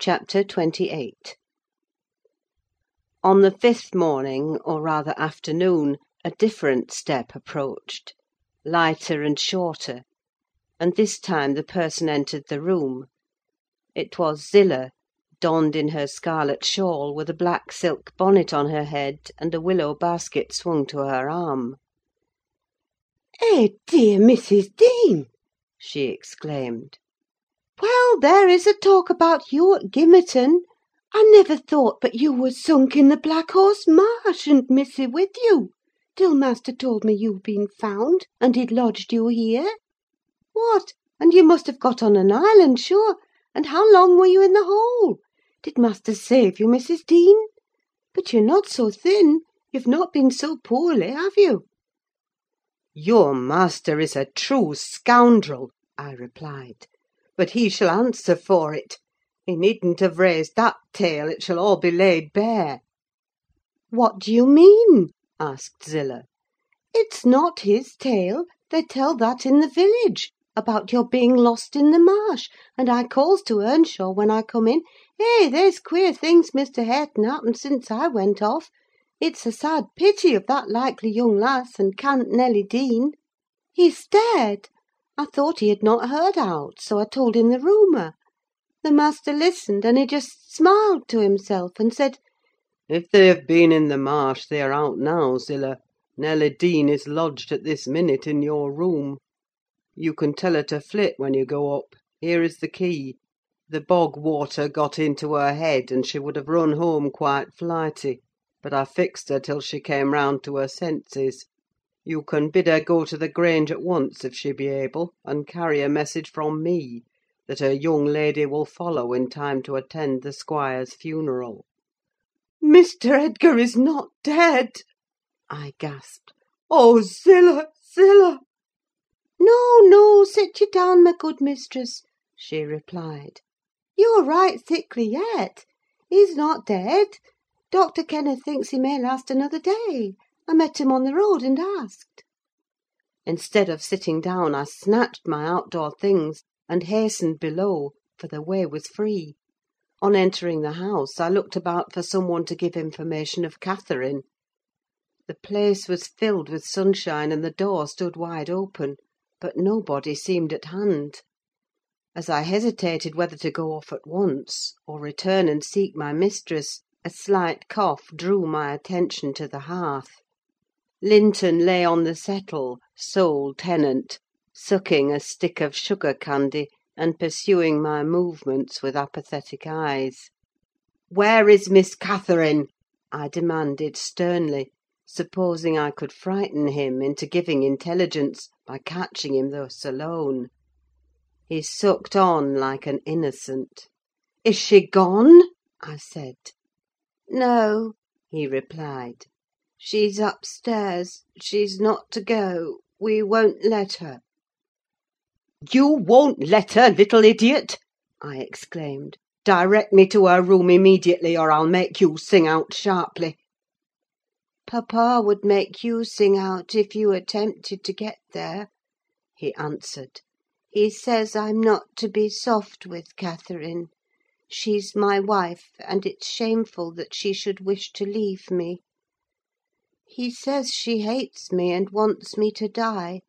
CHAPTER XXVIII On the fifth morning, or rather afternoon, a different step approached: lighter and shorter; and this time the person entered the room. It was Zillah, donned in her scarlet shawl, with a black silk bonnet on her head, and a willow basket swung to her arm. "Eh, dear Mrs. Dean!" she exclaimed. "Well, there is a talk about you at Gimmerton! I never thought but you were sunk in the Black Horse Marsh, and missy with you, till master told me you'd been found, and he'd lodged you here. What! and you must have got on an island, sure; and how long were you in the hole? Did master save you, Mrs. Dean? But you're not so thin: you've not been so poorly, have you?" "Your master is a true scoundrel," I replied; "but he shall answer for it. He needn't have raised that tale: it shall all be laid bare." "What do you mean?" asked Zillah. "It's not his tale: they tell that in the village, about your being lost in the marsh; and I calls to Earnshaw, when I come in. 'Eh, there's queer things Mr. Hareton happened since I went off! It's a sad pity of that likely young lass, and cant Nelly Dean!' He stared. I thought he had not heard aught, so I told him the rumour. The master listened, and he just smiled to himself, and said, If they have been in the marsh, they are out now, Zillah. Nelly Dean is lodged at this minute in your room. You can tell her to flit when you go up: here is the key. The bog water got into her head, and she would have run home quite flighty; but I fixed her till she came round to her senses. You can bid her go to the Grange at once, if she be able, and carry a message from me, that her young lady will follow in time to attend the squire's funeral." "Mr. Edgar is not dead!" I gasped. "Oh, Zillah, Zillah!" "No, no, sit you down, my good mistress," she replied. "You're right thickly yet. He's not dead. Dr. Kenneth thinks he may last another day. I met him on the road, and asked." Instead of sitting down, I snatched my outdoor things, and hastened below, for the way was free. On entering the house, I looked about for some one to give information of Catherine. The place was filled with sunshine, and the door stood wide open, but nobody seemed at hand. As I hesitated whether to go off at once, or return and seek my mistress, a slight cough drew my attention to the hearth. Linton lay on the settle, sole tenant, sucking a stick of sugar candy, and pursuing my movements with apathetic eyes. "Where is Miss Catherine?" I demanded sternly, supposing I could frighten him into giving intelligence by catching him thus alone. He sucked on like an innocent. "Is she gone?" I said. "No," he replied. "She's upstairs: she's not to go: we won't let her." "You won't let her, little idiot!" I exclaimed. "Direct me to her room immediately, or I'll make you sing out sharply." "Papa would make you sing out, if you attempted to get there," he answered. "He says I'm not to be soft with Catherine: she's my wife, and it's shameful that she should wish to leave me. He says she hates me, and wants me to die,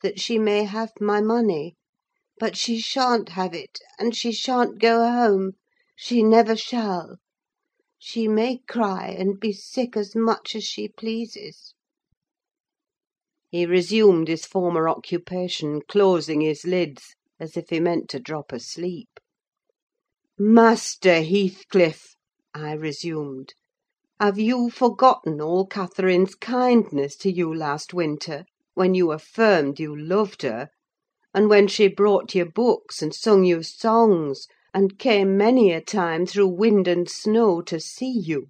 that she may have my money; but she sha'n't have it, and she sha'n't go home: she never shall. She may cry, and be sick as much as she pleases." He resumed his former occupation, closing his lids, as if he meant to drop asleep. "Master Heathcliff," I resumed, "have you forgotten all Catherine's kindness to you last winter, when you affirmed you loved her, and when she brought you books and sung you songs, and came many a time through wind and snow to see you?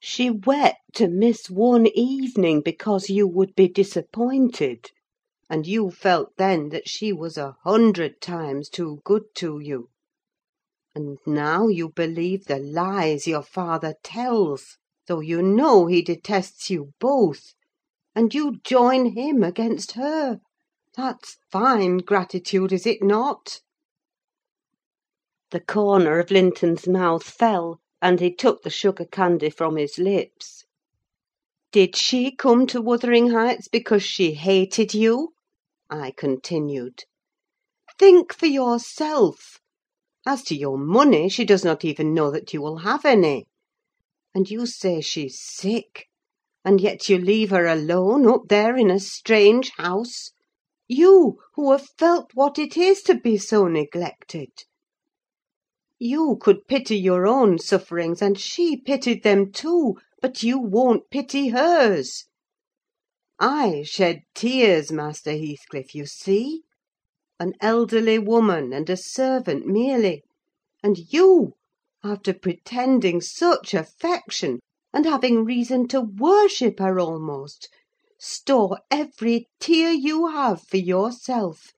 She wept to miss one evening because you would be disappointed; and you felt then that she was a hundred times too good to you. And now you believe the lies your father tells, though you know he detests you both; and you join him against her: that's fine gratitude, is it not?" The corner of Linton's mouth fell, and he took the sugar candy from his lips. "Did she come to Wuthering Heights because she hated you?" I continued. "Think for yourself. As to your money, she does not even know that you will have any. And you say she's sick, and yet you leave her alone up there in a strange house: you, who have felt what it is to be so neglected! You could pity your own sufferings, and she pitied them too, but you won't pity hers. I shed tears, Master Heathcliff, you see: an elderly woman, and a servant merely; and you, after pretending such affection, and having reason to worship her almost, store every tear you have for yourself,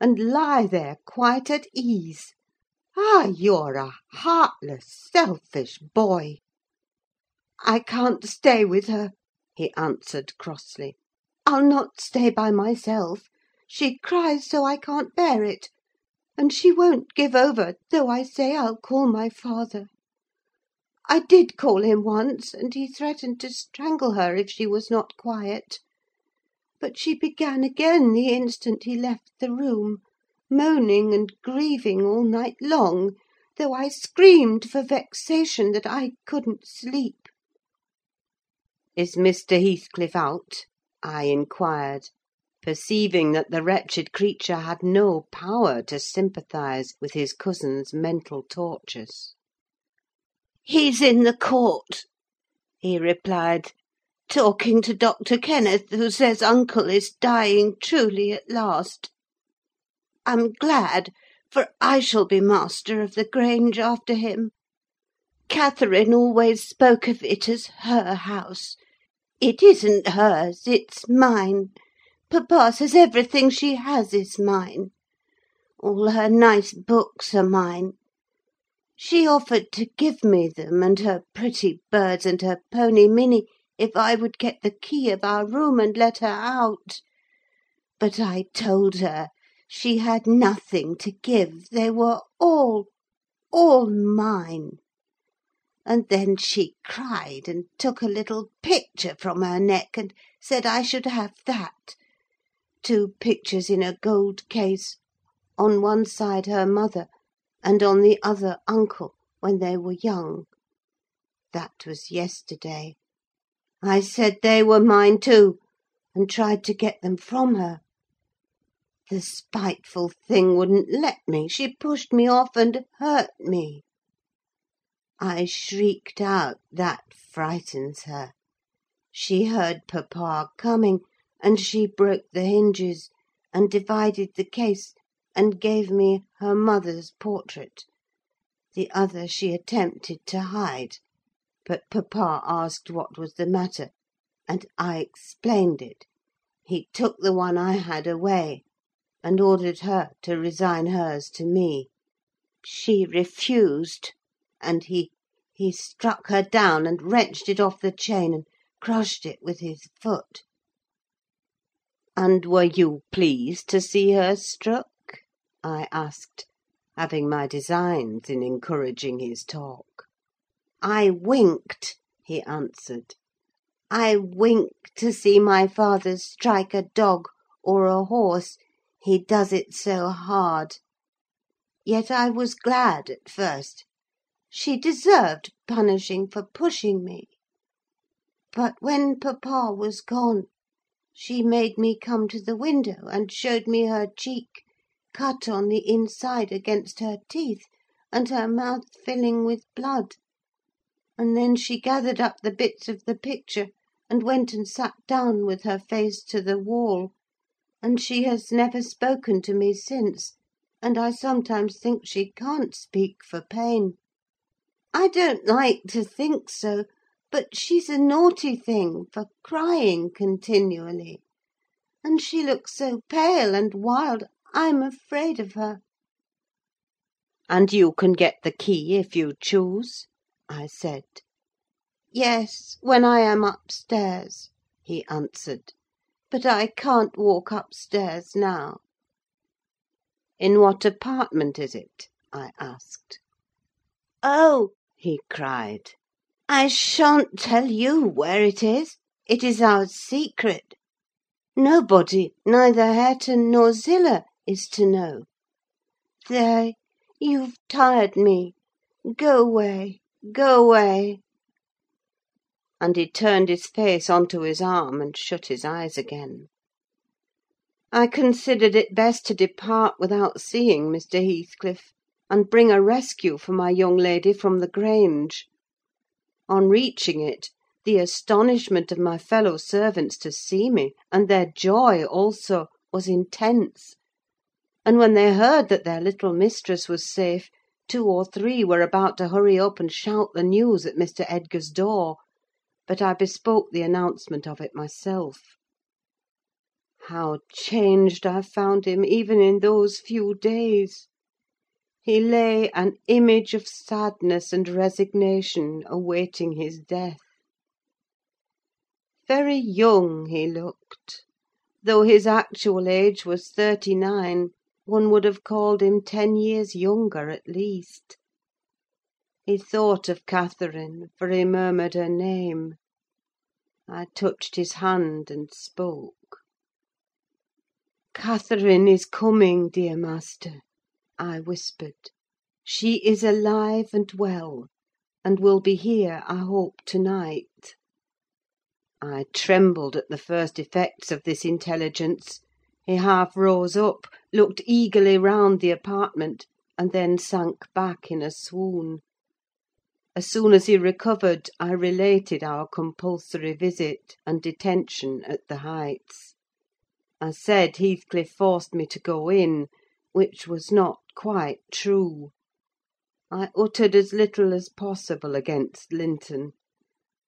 and lie there quite at ease. Ah, you're a heartless, selfish boy!" "I can't stay with her," he answered crossly. "I'll not stay by myself: she cries so, I can't bear it; and she won't give over, though I say I'll call my father. I did call him once, and he threatened to strangle her if she was not quiet. But she began again the instant he left the room, moaning and grieving all night long, though I screamed for vexation that I couldn't sleep." "Is Mr. Heathcliff out?" I inquired, perceiving that the wretched creature had no power to sympathise with his cousin's mental tortures. "He's in the court," he replied, "talking to Dr. Kenneth, who says uncle is dying truly at last. I'm glad, for I shall be master of the Grange after him. Catherine always spoke of it as her house. It isn't hers, it's mine. Papa says everything she has is mine. All her nice books are mine. She offered to give me them, and her pretty birds, and her pony Minny, if I would get the key of our room and let her out. But I told her she had nothing to give: they were all, all mine. And then she cried, and took a little picture from her neck, and said I should have that: two pictures in a gold case; on one side her mother, and on the other uncle, when they were young. That was yesterday. I said they were mine too, and tried to get them from her. The spiteful thing wouldn't let me: she pushed me off, and hurt me. I shrieked out: that frightens her. She heard papa coming, and she broke the hinges, and divided the case, and gave me her mother's portrait: the other she attempted to hide; but papa asked what was the matter, and I explained it: he took the one I had away and ordered her to resign hers to me. She refused, and he he struck her down, and wrenched it off the chain, and crushed it with his foot." "And were you pleased to see her struck?" I asked, having my designs in encouraging his talk. "I winked," he answered. "I wink to see my father strike a dog or a horse he does it so hard. Yet I was glad at first: she deserved punishing for pushing me. But when papa was gone, she made me come to the window, and showed me her cheek, cut on the inside against her teeth, and her mouth filling with blood; and then she gathered up the bits of the picture, and went and sat down with her face to the wall. And she has never spoken to me since, and I sometimes think she can't speak for pain. I don't like to think so, but she's a naughty thing for crying continually; and she looks so pale and wild, I'm afraid of her." "And you can get the key if you choose?" I said. "Yes, when I am upstairs," he answered. But I can't walk upstairs now." "In what apartment is it?" I asked. "Oh," he cried, "I shan't tell you where it is: it is our secret. Nobody, neither Hareton nor Zillah, is to know. There, you've tired me: go away, go away!" And he turned his face on to his arm, and shut his eyes again. I considered it best to depart without seeing Mr. Heathcliff, and bring a rescue for my young lady from the Grange. On reaching it, the astonishment of my fellow servants to see me, and their joy also, was intense; and when they heard that their little mistress was safe, two or three were about to hurry up and shout the news at Mr. Edgar's door; but I bespoke the announcement of it myself. How changed I found him, even in those few days! He lay an image of sadness and resignation, awaiting his death. Very young he looked: though his actual age was thirty nine, one would have called him ten years younger, at least. He thought of Catherine, for he murmured her name. I touched his hand and spoke. "Catherine is coming, dear master," I whispered. "She is alive and well, and will be here, I hope, to night." I trembled at the first effects of this intelligence: he half rose up, looked eagerly round the apartment, and then sank back in a swoon. As soon as he recovered, I related our compulsory visit and detention at the Heights. I said Heathcliff forced me to go in, which was not quite true. I uttered as little as possible against Linton.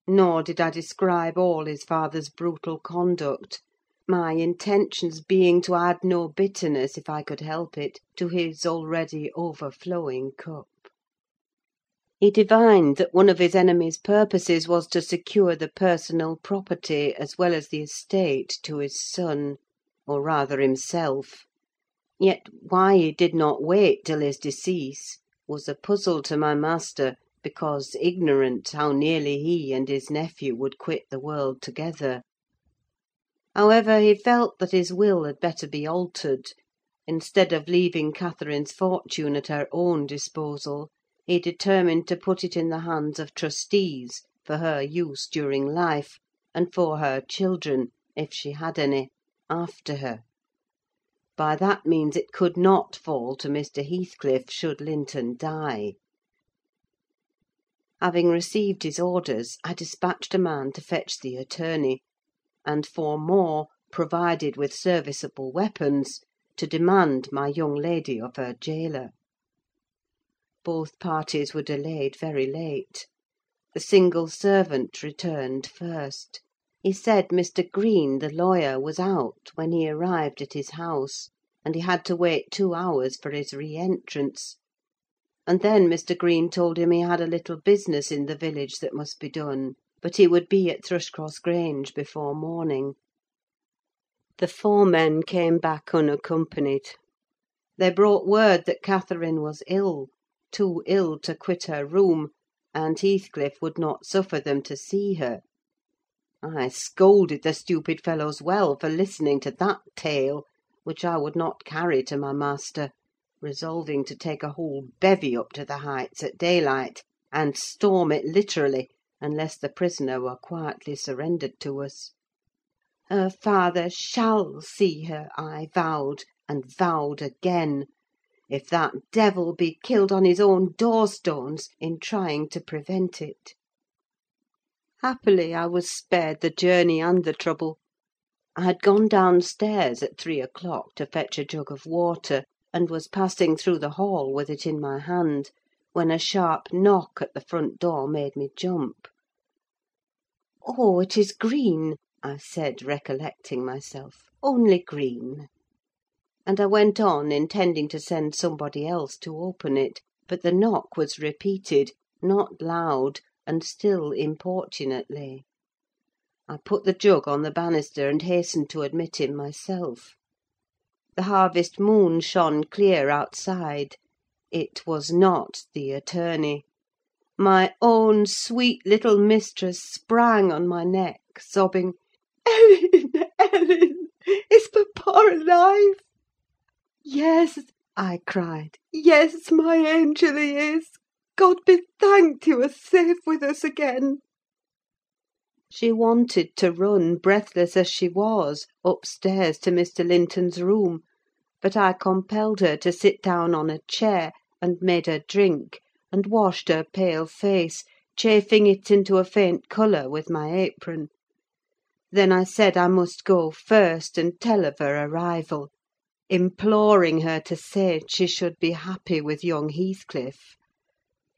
Nor did I describe all his father's brutal conduct; my intentions being to add no bitterness, if I could help it, to his already overflowing cup. He divined that one of his enemy's purposes was to secure the personal property, as well as the estate, to his son, or rather himself; yet why he did not wait till his decease was a puzzle to my master, because ignorant how nearly he and his nephew would quit the world together. However, he felt that his will had better be altered: instead of leaving Catherine's fortune at her own disposal, he determined to put it in the hands of trustees, for her use during life, and for her children, if she had any, after her. By that means it could not fall to Mr. Heathcliff, should Linton die. Having received his orders, I despatched a man to fetch the attorney, and four more, provided with serviceable weapons, to demand my young lady of her gaoler. Both parties were delayed very late. The single servant returned first. He said Mr. Green, the lawyer, was out when he arrived at his house, and he had to wait two hours for his re entrance; and then Mr. Green told him he had a little business in the village that must be done, but he would be at Thrushcross Grange before morning. The four men came back unaccompanied. They brought word that Catherine was ill, too ill to quit her room, and Heathcliff would not suffer them to see her. I scolded the stupid fellows well for listening to that tale, which I would not carry to my master, resolving to take a whole bevy up to the Heights at daylight, and storm it literally, unless the prisoner were quietly surrendered to us. Her father shall see her, I vowed, and vowed again, if that devil be killed on his own door stones in trying to prevent it. Happily I was spared the journey and the trouble. I had gone downstairs at three o'clock to fetch a jug of water, and was passing through the hall with it in my hand, when a sharp knock at the front door made me jump. "Oh, it is Green!" I said, recollecting myself. "Only Green." and I went on, intending to send somebody else to open it; but the knock was repeated, not loud, and still importunately. I put the jug on the banister, and hastened to admit him myself. The harvest moon shone clear outside. It was not the attorney. My own sweet little mistress sprang on my neck, sobbing, "Ellen, Ellen! is papa alive?" "Yes," I cried, "yes, my angel, he is! God be thanked you are safe with us again!" She wanted to run, breathless as she was, upstairs to Mr. Linton's room; but I compelled her to sit down on a chair, and made her drink, and washed her pale face, chafing it into a faint colour with my apron. Then I said I must go first and tell of her arrival, imploring her to say she should be happy with young Heathcliff.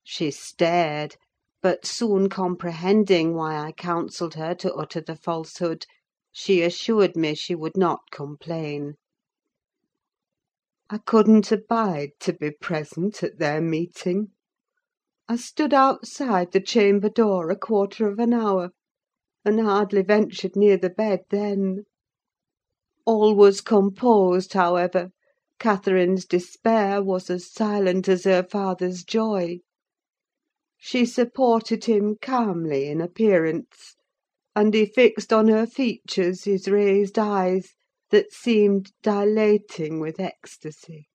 She stared, but soon comprehending why I counselled her to utter the falsehood, she assured me she would not complain. I couldn't abide to be present at their meeting. I stood outside the chamber door a quarter of an hour, and hardly ventured near the bed then. All was composed, however: Catherine's despair was as silent as her father's joy. She supported him calmly in appearance, and he fixed on her features his raised eyes, that seemed dilating with ecstasy.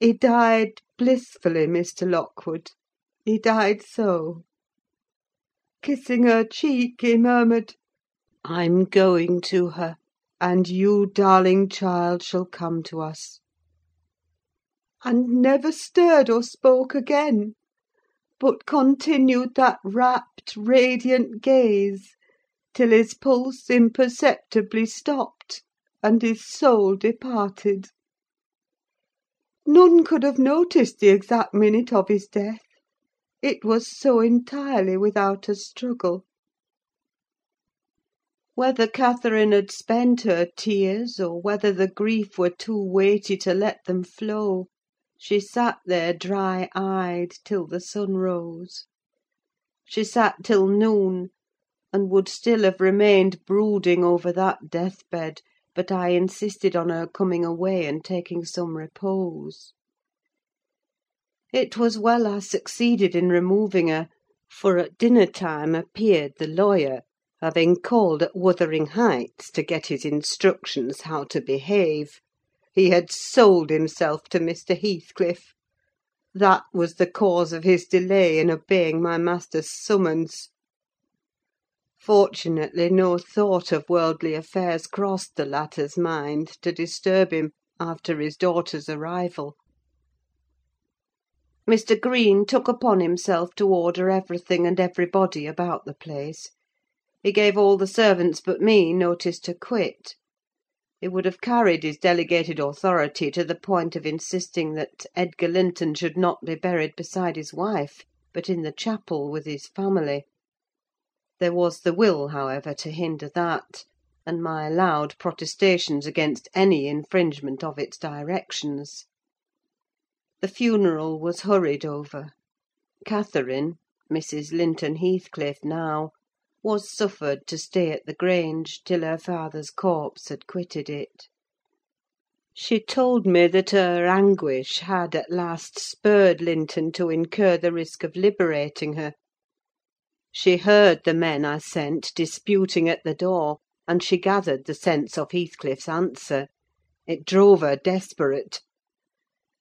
He died blissfully, Mr. Lockwood: he died so. Kissing her cheek, he murmured, "I'm going to her, and you, darling child, shall come to us." And never stirred or spoke again, but continued that rapt, radiant gaze till his pulse imperceptibly stopped, and his soul departed. None could have noticed the exact minute of his death: it was so entirely without a struggle. Whether Catherine had spent her tears, or whether the grief were too weighty to let them flow, she sat there dry eyed till the sun rose. She sat till noon, and would still have remained brooding over that death bed, but I insisted on her coming away and taking some repose. It was well I succeeded in removing her, for at dinner time appeared the lawyer, having called at Wuthering Heights to get his instructions how to behave. He had sold himself to Mr. Heathcliff: that was the cause of his delay in obeying my master's summons. Fortunately, no thought of worldly affairs crossed the latter's mind to disturb him after his daughter's arrival. Mr. Green took upon himself to order everything and everybody about the place. He gave all the servants but me notice to quit. He would have carried his delegated authority to the point of insisting that Edgar Linton should not be buried beside his wife, but in the chapel with his family. There was the will, however, to hinder that, and my loud protestations against any infringement of its directions. The funeral was hurried over. Catherine (Mrs. Linton Heathcliff now) was suffered to stay at the Grange till her father's corpse had quitted it. She told me that her anguish had at last spurred Linton to incur the risk of liberating her. She heard the men I sent disputing at the door, and she gathered the sense of Heathcliff's answer. It drove her desperate.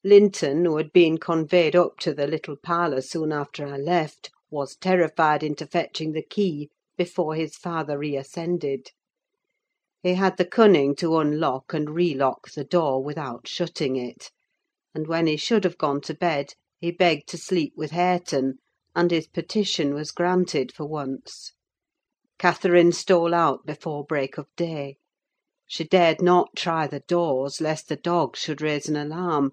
Linton, who had been conveyed up to the little parlour soon after I left, was terrified into fetching the key before his father reascended. He had the cunning to unlock and relock the door without shutting it; and when he should have gone to bed, he begged to sleep with Hareton, and his petition was granted for once. Catherine stole out before break of day. She dared not try the doors, lest the dogs should raise an alarm.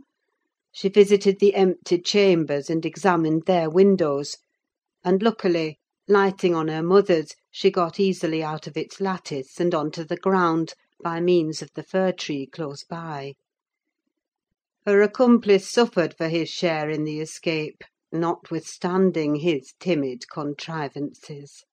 She visited the empty chambers, and examined their windows; and luckily lighting on her mother's, she got easily out of its lattice and on to the ground, by means of the fir tree close by. Her accomplice suffered for his share in the escape, notwithstanding his timid contrivances.